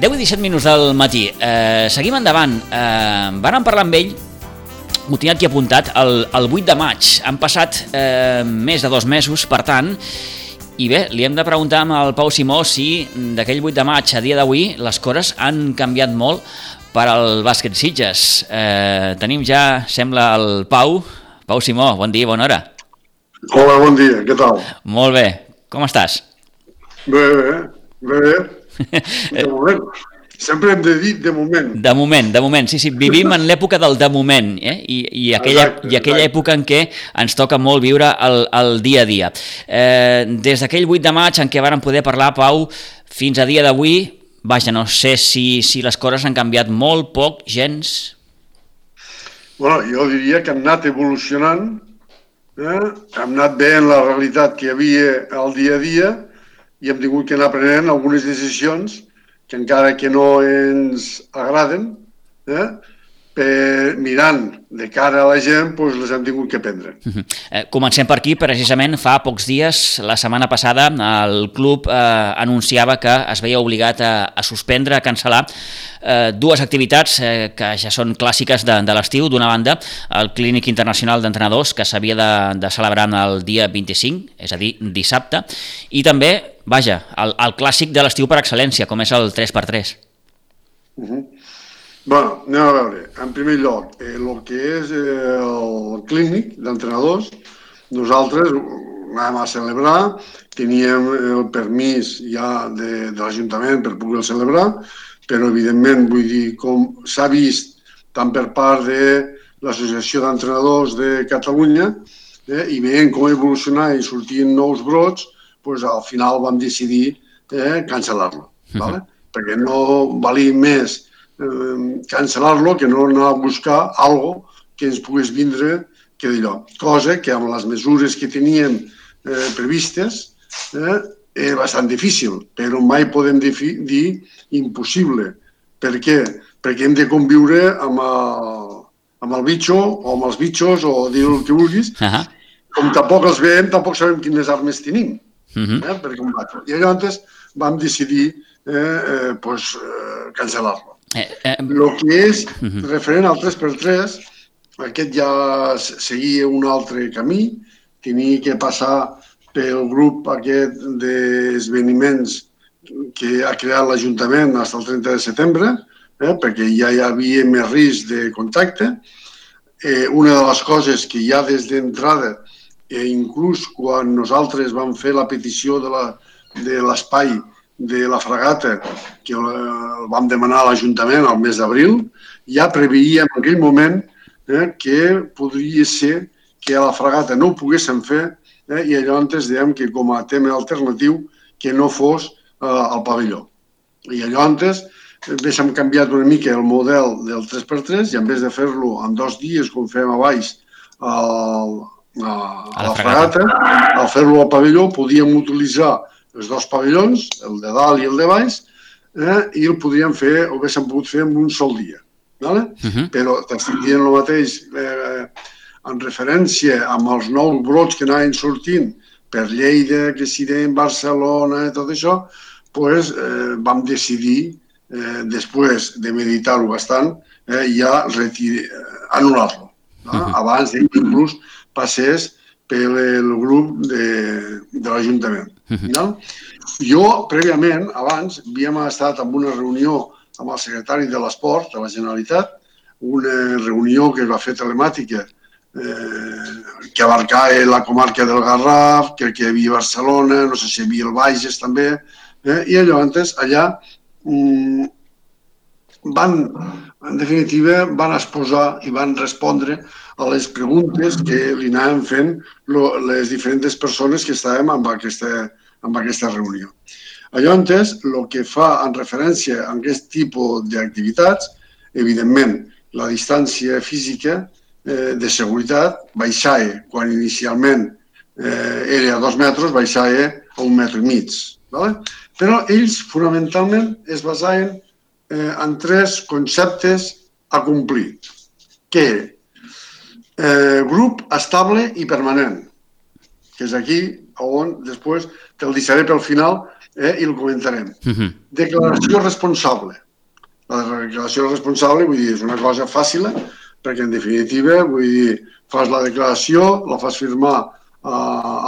10 i 17 minuts del matí. Eh, seguim endavant. Eh, Vàrem parlar amb ell ho tinc aquí apuntat, el, el 8 de maig. Han passat eh, més de dos mesos, per tant, i bé, li hem de preguntar al Pau Simó si d'aquell 8 de maig a dia d'avui les coses han canviat molt per al bàsquet Sitges. Eh, tenim ja, sembla, el Pau. Pau Simó, bon dia, bona hora. Hola, bon dia, què tal? Molt bé, com estàs? Bé, bé, bé, bé. De moment. Sempre hem de dir de moment. De moment, de moment, sí, sí, vivim en l'època del de moment, eh? I, i, aquella, exacte, i aquella exacte. època en què ens toca molt viure el, el dia a dia. Eh, des d'aquell 8 de maig en què vàrem poder parlar, Pau, fins a dia d'avui, vaja, no sé si, si les coses han canviat molt, poc, gens... Bueno, jo diria que han anat evolucionant, eh? hem anat veient la realitat que hi havia al dia a dia i hem tingut que anar prenent algunes decisions que encara que no ens agraden, eh, per, mirant de cara a la gent, doncs les hem tingut que prendre. Uh -huh. eh, comencem per aquí. Precisament fa pocs dies, la setmana passada, el club eh, anunciava que es veia obligat a, a suspendre, a cancel·lar eh, dues activitats eh, que ja són clàssiques de, de l'estiu. D'una banda, el Clínic Internacional d'Entrenadors, que s'havia de, de celebrar el dia 25, és a dir, dissabte, i també, vaja, el, el clàssic de l'estiu per excel·lència, com és el 3x3. Uh -huh. Bueno, anem a veure. En primer lloc, eh, el que és eh, el clínic d'entrenadors, nosaltres vam a celebrar, teníem el permís ja de, de l'Ajuntament per poder celebrar, però evidentment, vull dir, com s'ha vist tant per part de l'Associació d'Entrenadors de Catalunya eh, i veient com evolucionar i sortien nous brots, pues, al final vam decidir eh, cancel·lar-lo. Uh -huh. vale? perquè no valia més eh, cancel·lar-lo que no anar a buscar algo que ens pogués vindre que d'allò. Cosa que amb les mesures que teníem eh, previstes eh, era bastant difícil, però mai podem dir impossible. Per què? Perquè hem de conviure amb el, amb el bitxo o amb els bitxos o dir el que vulguis. Uh -huh. Com tampoc els veiem, tampoc sabem quines armes tenim uh -huh. eh, per combatre. I llavors vam decidir eh, eh, pues, eh, cancel·lar-lo. Eh, eh... El que és referent al 3x3, aquest ja seguia un altre camí, tenia que passar pel grup aquest d'esveniments que ha creat l'Ajuntament fins al 30 de setembre, eh, perquè ja hi havia més risc de contacte. Eh, una de les coses que ja des d'entrada, eh, inclús quan nosaltres vam fer la petició de l'espai de la fregata que el vam demanar a l'Ajuntament al mes d'abril, ja preveíem en aquell moment eh, que podria ser que a la fregata no ho poguéssim fer eh, i llavors dèiem que com a tema alternatiu que no fos eh, al pavelló. I llavors hem canviat una mica el model del 3x3 i en vez de fer-lo en dos dies com fem a baix al, a, a la fregata, al fer-lo al pavelló podíem utilitzar els dos pavellons, el de dalt i el de baix, eh, i el podríem fer, o haguéssim pogut fer en un sol dia. Vale? Uh mhm. -huh. Però t'estic dient el mateix eh, en referència amb els nous brots que anaven sortint per Lleida, que si en Barcelona i tot això, pues, eh, vam decidir, eh, després de meditar-ho bastant, eh, ja eh, anul·lar-lo. No? Uh mhm. -huh. Abans que inclús passés pel el grup de, de l'Ajuntament. Uh -huh. no? Jo, prèviament, abans, havíem estat en una reunió amb el secretari de l'Esport de la Generalitat, una reunió que es va fer telemàtica eh, que abarcava la comarca del Garraf, crec que hi havia Barcelona, no sé si hi havia el Bages també, eh, i llavors allà mm, van, en definitiva, van exposar i van respondre a les preguntes que li anaven fent lo, les diferents persones que estàvem en aquesta, en aquesta reunió. Llavors, el que fa en referència a aquest tipus d'activitats, evidentment, la distància física eh, de seguretat baixava, quan inicialment eh, era a dos metres, baixava a un metre i mig. Vale? Però ells, fonamentalment, es basaven eh, en tres conceptes a complir, que eh, grup estable i permanent, que és aquí on després te'l deixaré pel final eh, i el comentarem. Uh -huh. Declaració responsable. La declaració responsable, vull dir, és una cosa fàcil, perquè en definitiva, vull dir, fas la declaració, la fas firmar a,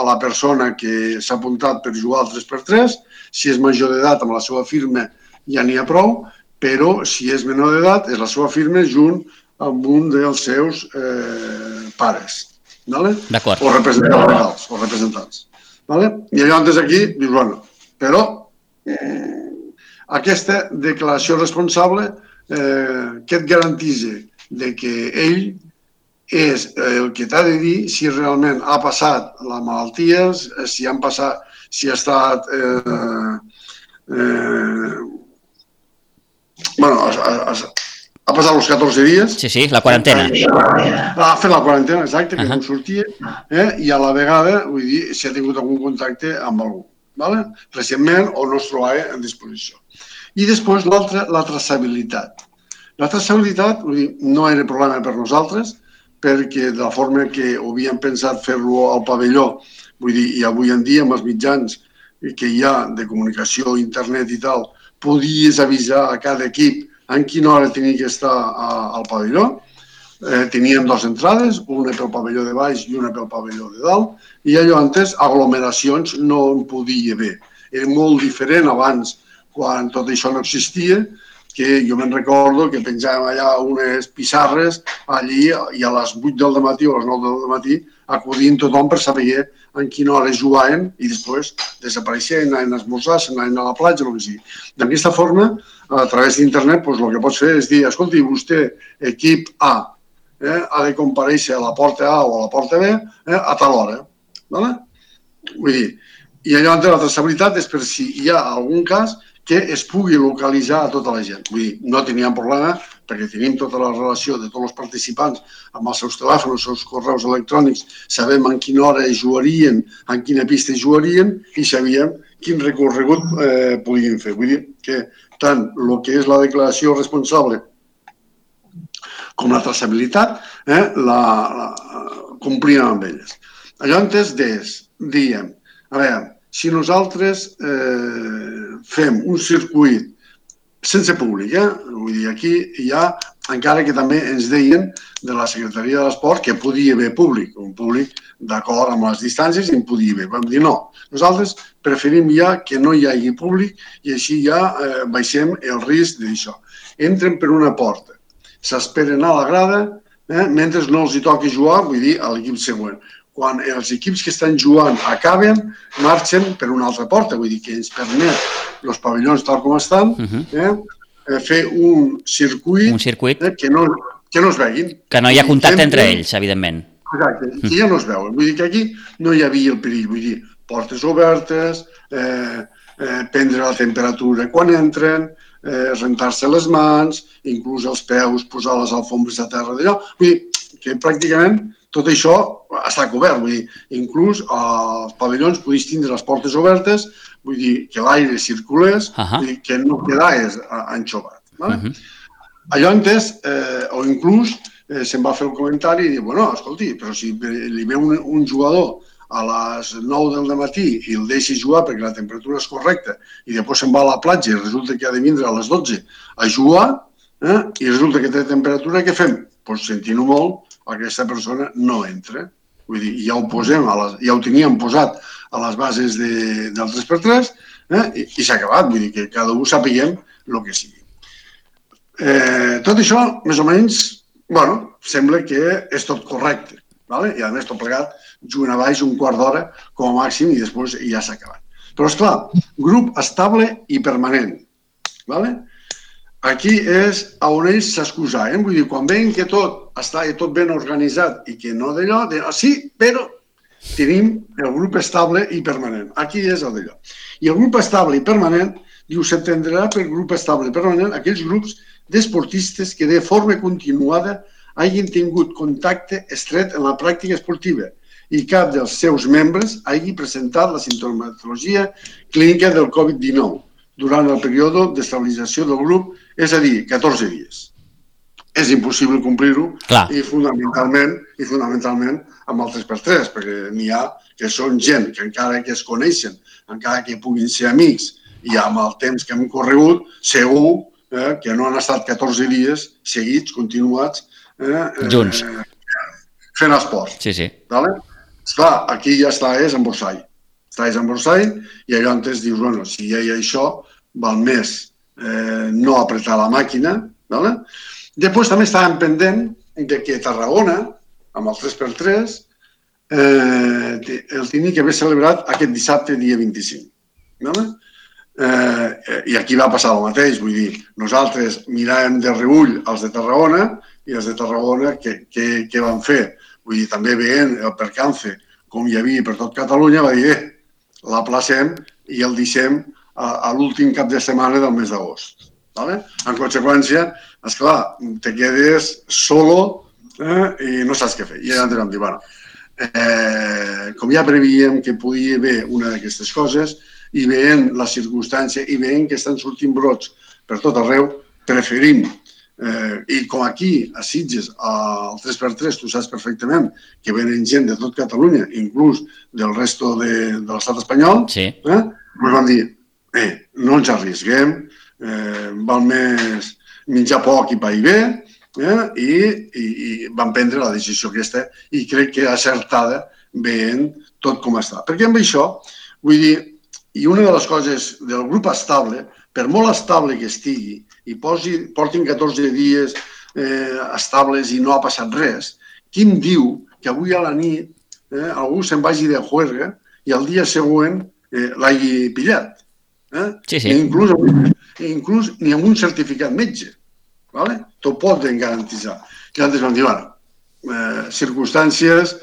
a la persona que s'ha apuntat per jugar al 3x3, si és major d'edat amb la seva firma ja n'hi ha prou, però si és menor d'edat és la seva firma junt amb un dels seus eh, pares. Vale? D'acord. O representants legals, o representants. Vale? I llavors aquí dius, bueno, però eh, aquesta declaració responsable eh, que et garantitza de que ell és el que t'ha de dir si realment ha passat les malalties, si han passat, si ha estat eh, eh, bueno, ha, ha, ha passat els 14 dies. Sí, sí, la quarantena. Ha fet la quarantena, exacte, que uh -huh. no sortia, eh? i a la vegada, vull dir, si ha tingut algun contacte amb algú, ¿vale? recentment o no es trobava en disposició. I després l'altra, la traçabilitat. La traçabilitat, vull dir, no era problema per nosaltres, perquè de la forma que ho havíem pensat fer-lo al pavelló, vull dir, i avui en dia amb els mitjans que hi ha de comunicació, internet i tal, podies avisar a cada equip en quina hora tenia que estar a, al pavelló. Eh, teníem dues entrades, una pel pavelló de baix i una pel pavelló de dalt, i allò antes aglomeracions no en podia haver. Era molt diferent abans, quan tot això no existia, que jo me'n recordo que penjàvem allà unes pissarres allí i a les 8 del matí o a les 9 del matí acudint tothom per saber en quina hora jugaven i després desapareixien, anaven a esmorzar, anaven a la platja, el que sigui. D'aquesta forma, a través d'internet, doncs, el que pots fer és dir, escolti, vostè, equip A, eh, ha de compareixer a la porta A o a la porta B eh, a tal hora. Vale? Vull dir, i allò de la traçabilitat és per si hi ha algun cas que es pugui localitzar a tota la gent. Vull dir, no teníem problema perquè tenim tota la relació de tots els participants amb els seus telèfons, els seus correus electrònics, sabem en quina hora jugarien, en quina pista jugarien i sabíem quin recorregut eh, podien fer. Vull dir que tant el que és la declaració responsable com la traçabilitat, eh, la, la, complien amb elles. Llavors, des, diem, a veure, si nosaltres eh, fem un circuit sense públic, eh? vull dir, aquí hi ha, encara que també ens deien de la Secretaria de l'Esport que podia haver públic, un públic d'acord amb les distàncies i en podia haver. Vam dir no, nosaltres preferim ja que no hi hagi públic i així ja eh, baixem el risc d'això. Entren per una porta, s'esperen a la grada, eh, mentre no els hi toqui jugar, vull dir, a l'equip següent quan els equips que estan jugant acaben, marxen per una altra porta, vull dir que ens permet els pavellons tal com estan, uh -huh. eh, fer un circuit, un circuit. Eh, que, no, que no es veguin. Que no hi ha contacte Sempre, entre ells, evidentment. Exacte, que ja no es veuen. Vull dir que aquí no hi havia el perill, vull dir, portes obertes, eh, eh, prendre la temperatura quan entren, eh, rentar-se les mans, inclús els peus, posar les alfombres a terra d'allò. Vull dir que pràcticament tot això està cobert, vull dir, inclús als pavellons podis tindre les portes obertes, vull dir, que l'aire circulés, uh -huh. vull dir, que no quedés enxovat. Vale? Uh -huh. Allò entès, eh, o inclús eh, se'n va fer el comentari i dir, bueno, escolti, però si li ve un, un jugador a les 9 del matí i el deixi jugar perquè la temperatura és correcta i després se'n va a la platja i resulta que ha de vindre a les 12 a jugar eh, i resulta que té temperatura, què fem? Doncs pues sentint-ho molt, aquesta persona no entra. Vull dir, ja ho posem, a les, ja ho teníem posat a les bases de, del 3x3 eh? i, i s'ha acabat. Vull dir que cada un sapiguem el que sigui. Eh, tot això, més o menys, bueno, sembla que és tot correcte. Vale? I a més, tot plegat, juguen a baix un quart d'hora com a màxim i després ja s'ha acabat. Però, és clar, grup estable i permanent. Vale? Aquí és on ells s'excusaven. Vull dir, quan veien que tot està tot ben organitzat i que no d'allò, de, ah, sí, però tenim el grup estable i permanent. Aquí és el d'allò. I el grup estable i permanent, diu, s'entendrà per grup estable i permanent aquells grups d'esportistes que de forma continuada hagin tingut contacte estret en la pràctica esportiva i cap dels seus membres hagi presentat la sintomatologia clínica del Covid-19 durant el període d'estabilització del grup, és a dir, 14 dies. és impossible complir-ho i fonamentalment i fonamentalment amb el 3x3, perquè n'hi ha que són gent que encara que es coneixen, encara que puguin ser amics i amb el temps que hem corregut, segur eh, que no han estat 14 dies seguits, continuats, eh, junts, eh, fent esport. Sí, sí. Vale? Esclar, aquí ja està, és en És en Borsall i allò antes dius, bueno, si ja hi ha això, val més eh, no apretar la màquina, vale? Després també estàvem pendent de que Tarragona, amb el 3x3, eh, el tenia que haver celebrat aquest dissabte, dia 25. Vale? Eh, I aquí va passar el mateix, vull dir, nosaltres miràvem de reull els de Tarragona i els de Tarragona què, què, què van fer? Vull dir, també veient el percance com hi havia per tot Catalunya, va dir, eh, l'aplacem i el deixem a, a l'últim cap de setmana del mes d'agost. Vale? En conseqüència, és clar, te quedes solo eh, i no saps què fer. I llavors vam dir, bueno, eh, com ja prevíem que podia haver una d'aquestes coses i veient la circumstància i veient que estan sortint brots per tot arreu, preferim Eh, I com aquí, a Sitges, al 3x3, tu saps perfectament que venen gent de tot Catalunya, inclús del resto de, de l'estat espanyol, sí. eh? Pues vam dir, eh, no ens arriesguem, eh, val més menjar poc i pa i bé, eh? I, i, i van prendre la decisió aquesta i crec que acertada veient tot com està. Perquè amb això, vull dir, i una de les coses del grup estable, per molt estable que estigui, i posi, portin 14 dies eh, estables i no ha passat res, qui em diu que avui a la nit eh, algú se'n vagi de juerga i el dia següent eh, l'hagi pillat? Eh? Sí, sí. I inclús, inclús ni amb un certificat metge. ¿vale? T'ho poden garantitzar. I altres van dir, bueno, eh, circumstàncies,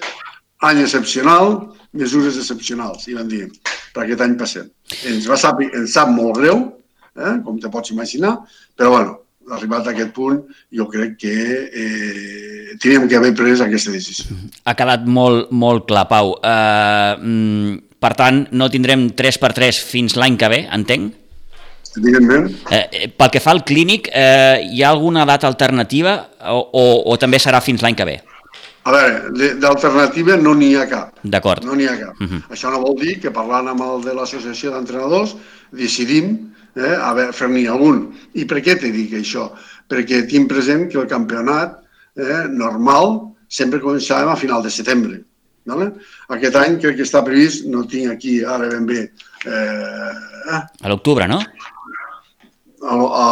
any excepcional, mesures excepcionals, i van dir, per aquest any passem. Ens, va sap, ens sap molt greu, eh, com te pots imaginar, però bueno, arribat a aquest punt, jo crec que eh, teníem que haver pres aquesta decisió. Ha quedat molt, molt clar, Pau. Uh, per tant, no tindrem 3x3 fins l'any que ve, entenc? Evidentment. Eh, pel que fa al clínic, eh, hi ha alguna data alternativa o, o, o també serà fins l'any que ve? A veure, d'alternativa no n'hi ha cap. D'acord. No n'hi ha cap. Uh mhm. -huh. Això no vol dir que parlant amb el de l'associació d'entrenadors decidim eh, a fer-n'hi algun. I per què te dic això? Perquè tinc present que el campionat eh, normal sempre començàvem a final de setembre. Vale? Aquest any crec que està previst, no tinc aquí ara ben bé... Eh, eh? A l'octubre, no? A, a,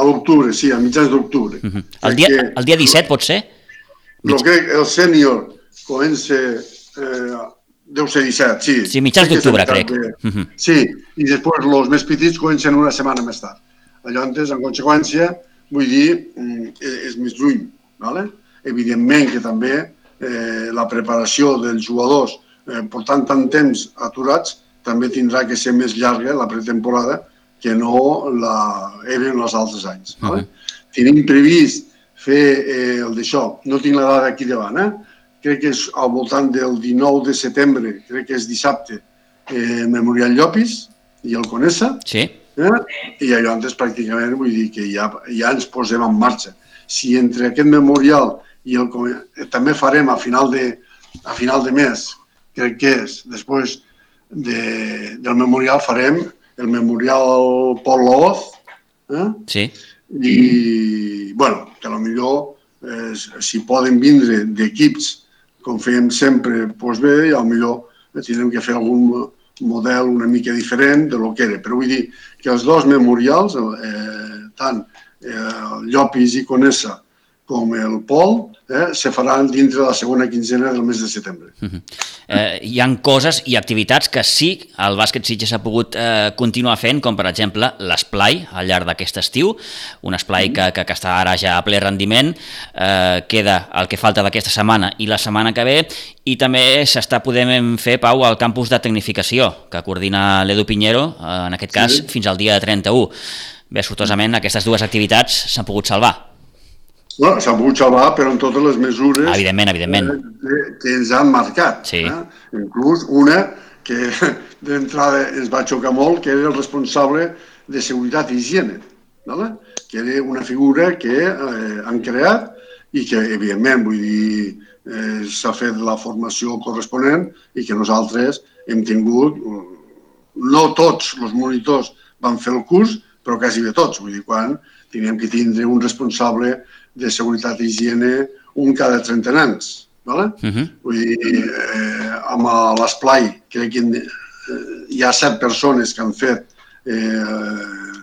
a l'octubre, sí, a mitjans d'octubre. Uh -huh. el, dia, que, el dia 17 pot ser? Que el sènior comença eh, Deu ser 17, sí. Sí, mitjans d'octubre, crec. De... Uh -huh. Sí, i després els més petits comencen una setmana més tard. Llavors, en conseqüència, vull dir, mm, és més lluny. ¿vale? Evidentment que també eh, la preparació dels jugadors eh, portant tant temps aturats també tindrà que ser més llarga la pretemporada que no la eren els altres anys. ¿vale? Uh -huh. Tenim previst fer eh, el d'això, no tinc la dada aquí davant, eh? Crec que és al voltant del 19 de setembre, crec que és dissabte, eh, Memorial Llopis i el Conessa. Sí. Eh? I allò antes pràcticament vull dir que ja, ja ens posem en marxa. Si entre aquest memorial i el eh, també farem a final de, a final de mes, crec que és, després de, del memorial farem el memorial Pol Laoz, eh? sí. i bueno, que millor eh, si poden vindre d'equips com fèiem sempre, doncs bé, i millor tindrem que fer algun model una mica diferent de lo que era. Però vull dir que els dos memorials, eh, tant eh, Llopis i Conessa com el Pol, eh, se faran dintre la segona quinzena del mes de setembre. Uh -huh. eh, hi han coses i activitats que sí, el bàsquet ja s'ha pogut eh, continuar fent, com per exemple l'esplai al llarg d'aquest estiu, un esplai uh -huh. que, que, que està ara ja a ple rendiment, eh, queda el que falta d'aquesta setmana i la setmana que ve, i també s'està podent fer, Pau, al campus de tecnificació, que coordina l'Edu Pinheiro, eh, en aquest cas, sí. fins al dia 31. Bé, sortosament, aquestes dues activitats s'han pogut salvar. No, s'ha pogut salvar, però amb totes les mesures evidentment, evidentment. Que, que ens han marcat. Sí. Eh? Inclús una que d'entrada ens va xocar molt, que era el responsable de seguretat i higiene. ¿vale? que era una figura que eh, han creat i que, evidentment, vull dir, eh, s'ha fet la formació corresponent i que nosaltres hem tingut, no tots els monitors van fer el curs, però quasi bé tots. Vull dir, quan teníem que tindre un responsable de seguretat i higiene un cada 30 nens. Vale? Uh -huh. Vull dir, eh, amb l'esplai crec que eh, hi ha set persones que han fet eh,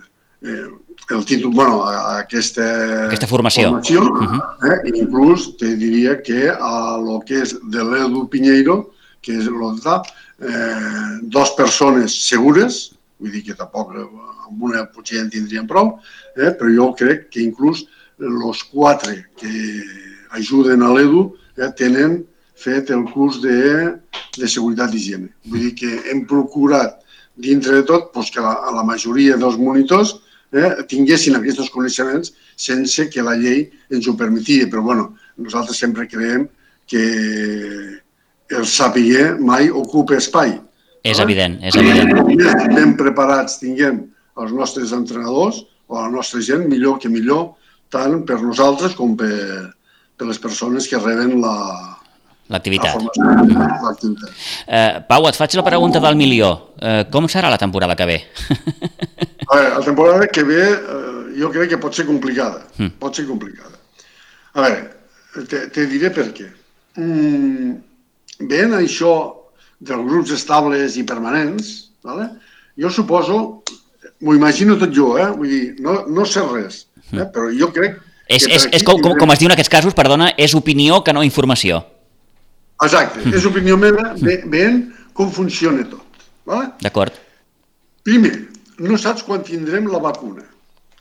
eh, el títol, bueno, aquesta, aquesta formació. formació uh -huh. eh, inclús te diria que a lo que és de l'Edu Pinheiro, que és el eh, dos persones segures, vull dir que tampoc amb una potser en tindríem prou, eh, però jo crec que inclús els quatre que ajuden a l'Edu eh, tenen fet el curs de, de seguretat i higiene. Vull dir que hem procurat, dintre de tot, doncs que la, la majoria dels monitors eh, tinguessin aquests coneixements sense que la llei ens ho permetia. Però bueno, nosaltres sempre creiem que el saber mai ocupa espai. És evident, és evident. Ben preparats tinguem els nostres entrenadors o la nostra gent, millor que millor, tant per nosaltres com per, per les persones que reben la, L'activitat. Eh, Pau, et faig la pregunta del milió. Eh, com serà la temporada que ve? A veure, la temporada que ve eh, jo crec que pot ser complicada. Mm. Pot ser complicada. A veure, te, te diré per què. Mm, ben això dels grups estables i permanents, vale? jo suposo, m'ho imagino tot jo, eh? vull dir, no, no sé res, eh? Hmm. però jo crec és, és, és com, com, com es diu en aquests casos, perdona, és opinió que no informació. Exacte, és opinió meva, veient com funciona tot. Vale? D'acord. Primer, no saps quan tindrem la vacuna.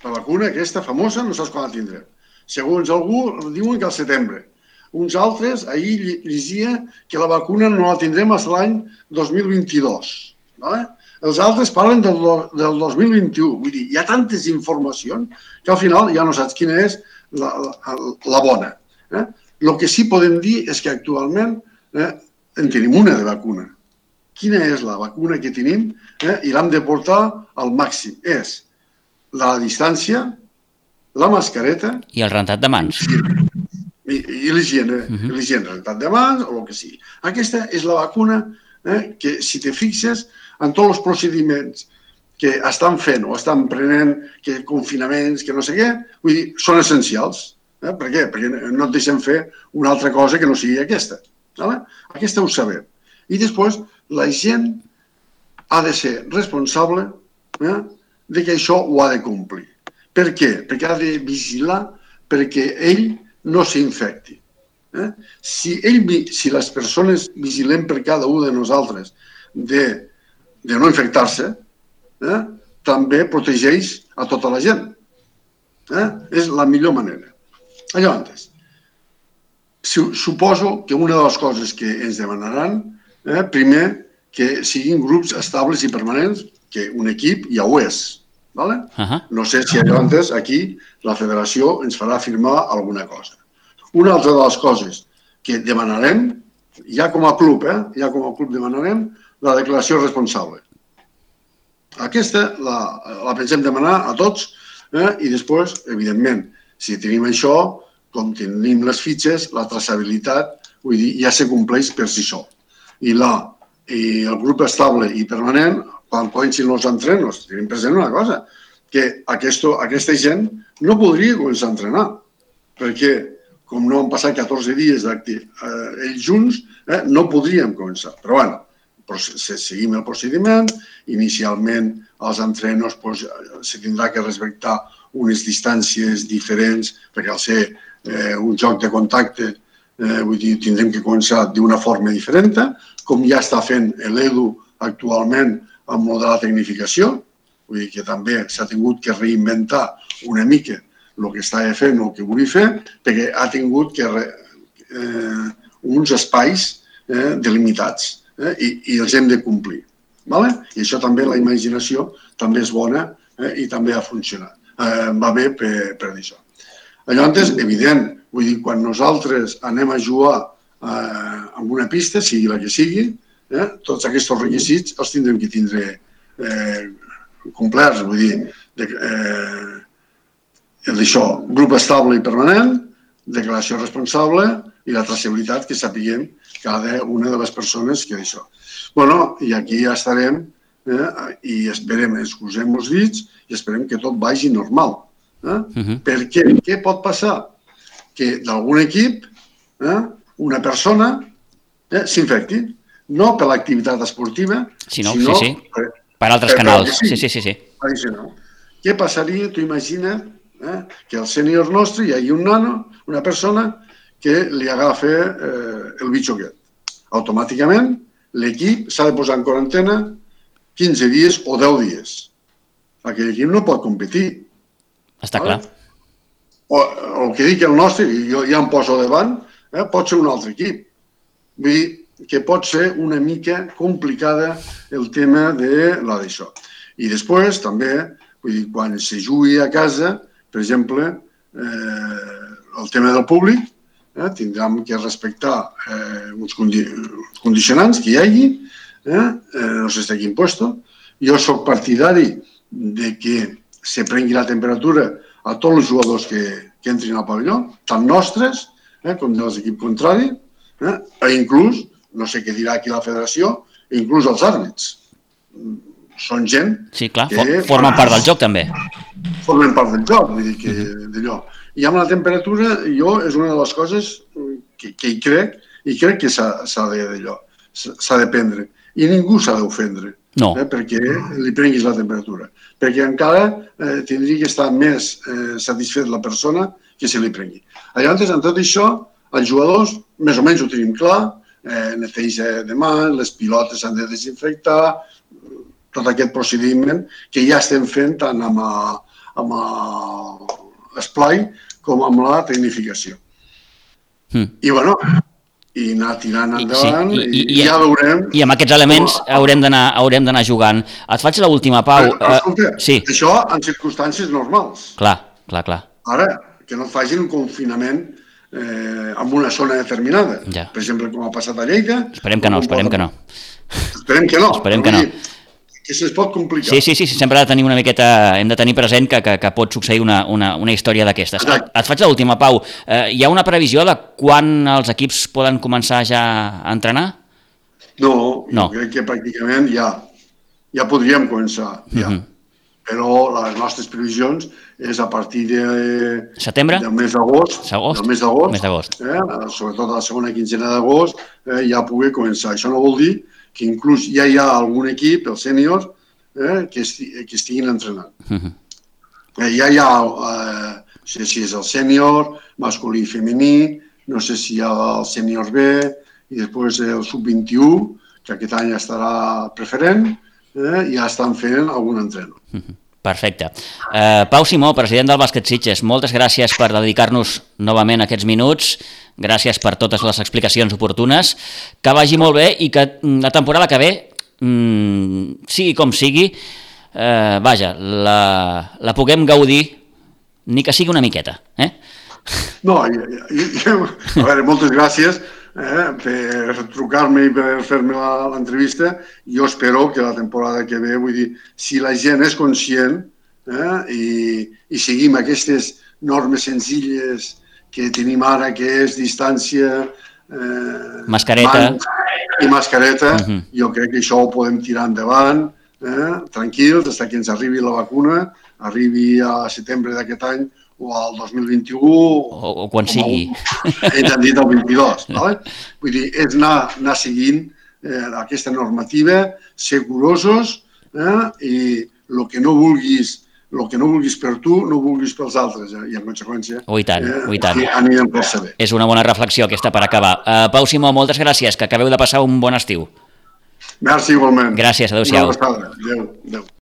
La vacuna aquesta famosa no saps quan la tindrem. Segons algú, diuen que al setembre. Uns altres, ahir llegia que la vacuna no la tindrem fins l'any 2022. Vale? Els altres parlen del, del 2021. Vull dir, hi ha tantes informacions que al final ja no saps quina és la, la, la bona. Eh? El que sí podem dir és que actualment eh, en tenim una de vacuna. Quina és la vacuna que tenim eh, i l'hem de portar al màxim? És la distància, la mascareta... I el rentat de mans. I, i l'higiene, uh -huh. l'higiene, rentat de mans o el que sigui. Aquesta és la vacuna eh, que, si te fixes, en tots els procediments que estan fent o estan prenent que confinaments, que no sé què, vull dir, són essencials. Eh? Per què? Perquè no et deixen fer una altra cosa que no sigui aquesta. Vale? Aquesta ho sabem. I després, la gent ha de ser responsable eh, de que això ho ha de complir. Per què? Perquè ha de vigilar perquè ell no s'infecti. Eh? Si, ell, si les persones vigilem per cada un de nosaltres de, de no infectar-se, eh, també protegeix a tota la gent. Eh? És la millor manera. Llavors, suposo que una de les coses que ens demanaran, eh, primer, que siguin grups estables i permanents, que un equip ja ho és. ¿vale? Uh -huh. No sé si llavors aquí la federació ens farà firmar alguna cosa. Una altra de les coses que demanarem, ja com a club, eh, ja com a club demanarem la declaració responsable. Aquesta la, la pensem demanar a tots eh, i després, evidentment, si tenim això, com tenim les fitxes, la traçabilitat, vull dir, ja se compleix per si sol. I, la, i el grup estable i permanent, quan comencin els entrenos, tenim present una cosa, que aquesta, aquesta gent no podria començar a entrenar, perquè com no han passat 14 dies eh, ells junts, eh, no podríem començar. Però bueno, seguim el procediment, inicialment els entrenos pues, se tindrà que respectar unes distàncies diferents, perquè al ser eh, un joc de contacte, eh, vull dir, tindrem que començar d'una forma diferent, com ja està fent l'EDU actualment amb el de la tecnificació, vull dir que també s'ha tingut que reinventar una mica el que estava fent o el que volia fer, perquè ha tingut que re, eh, uns espais eh, delimitats eh, i, i els hem de complir. Vale? I això també, la imaginació, també és bona eh, i també ha funcionat. Eh, va bé per, per això. Llavors, evident, vull dir, quan nosaltres anem a jugar eh, en una pista, sigui la que sigui, eh, tots aquests requisits els tindrem que tindre eh, complerts, vull dir, de, eh, d'això, grup estable i permanent, declaració responsable i la traçabilitat que sapiguem cada una de les persones que d'això. bueno, i aquí ja estarem eh, i esperem, excusem els dits i esperem que tot vagi normal. Eh? Uh -huh. Per què? Què pot passar? Que d'algun equip eh, una persona eh, s'infecti, no per l'activitat esportiva, sinó, sinó sí, sí. Per, per altres per canals. Sí, sí, sí. sí. Addicional. Què passaria, tu imagina, eh, que al sènior nostre hi hagi un nano, una persona, que li agafa eh, el bitxo aquest. Automàticament, l'equip s'ha de posar en quarantena 15 dies o 10 dies. Aquell equip no pot competir. Està clar. O, el que dic el nostre, i jo ja em poso davant, eh, pot ser un altre equip. Vull dir que pot ser una mica complicada el tema de la d'això. I després, també, vull dir, quan se jugui a casa, per exemple, eh, el tema del públic, eh, tindrem que respectar eh, uns condi condicionants que hi hagi, eh, eh, no sé de quin puesto. Jo sóc partidari de que se prengui la temperatura a tots els jugadors que, que entrin al pavelló, tant nostres eh, com dels equip contrari, eh, e inclús, no sé què dirà aquí la federació, inclús els àrbits. Són gent... Sí, clar, que, formen part del joc també. Formen part del joc, vull dir que d'allò. I amb la temperatura, jo és una de les coses que, que hi crec, i crec que s'ha de d'allò, s'ha de prendre. I ningú s'ha d'ofendre no. eh, perquè li prenguis la temperatura. Perquè encara eh, tindria que estar més eh, satisfet la persona que se li prengui. Llavors, en tot això, els jugadors més o menys ho tenim clar, eh, neteja de mans, les pilotes s'han de desinfectar, tot aquest procediment que ja estem fent tant amb, a, amb l'esplai com amb la tecnificació. Mm. I bueno, i anar tirant endavant I, sí, i, i, i ja veurem... I amb aquests elements oh, haurem d'anar jugant. Et faig l'última, Pau. Però, eh, escolta, uh, sí. això en circumstàncies normals. Clar, clar, clar. Ara, que no facin un confinament eh, en una zona determinada. Ja. Per exemple, com ha passat a Lleida... Esperem que no, esperem que no. Esperem que no. Esperem que no. Dir, que se'ls pot complicar. Sí, sí, sí, sempre ha de tenir una miqueta, hem de tenir present que, que, que pot succeir una, una, una història d'aquestes. Et, et faig l'última, Pau. Eh, hi ha una previsió de quan els equips poden començar ja a entrenar? No, no. crec que pràcticament ja, ja podríem començar, ja. Uh mhm. -huh. Però les nostres previsions és a partir de... Setembre? Del mes d'agost. Del mes d'agost. Eh? Sobretot a la segona quinzena d'agost eh, ja poder començar. Això no vol dir que inclús ja hi ha algun equip, el sènior, eh, que, esti que estiguin entrenant. Uh -huh. eh, ja hi ha, eh, no sé si és el sènior, masculí i femení, no sé si hi ha el sènior B, i després el sub-21, que aquest any estarà preferent, eh, ja estan fent algun entrenament. Uh -huh. Perfecte. Uh, Pau Simó, president del Bàsquet Sitges, moltes gràcies per dedicar-nos novament aquests minuts, gràcies per totes les explicacions oportunes, que vagi molt bé i que mm, la temporada que ve, mm, sigui com sigui, eh, vaja, la, la puguem gaudir, ni que sigui una miqueta. Eh? No, i, i, i, a veure, moltes gràcies eh, per trucar-me i per fer-me l'entrevista. Jo espero que la temporada que ve, vull dir, si la gent és conscient eh, i, i seguim aquestes normes senzilles que tenim ara, que és distància, eh, mascareta i mascareta, uh -huh. jo crec que això ho podem tirar endavant, eh, tranquils, fins que ens arribi la vacuna, arribi a setembre d'aquest any o al 2021 o, o quan sigui. Ells han dit el 22. Vale? Vull dir, és anar, anar seguint eh, aquesta normativa, ser curosos eh, i el que no vulguis el que no vulguis per tu, no vulguis pels altres, eh? i en conseqüència oh, i tant, eh, oh, i tant. anirem per saber. És una bona reflexió aquesta per acabar. Uh, Pau Simó, moltes gràcies, que acabeu de passar un bon estiu. Merci igualment. Gràcies, adeu-siau. Adéu, adéu.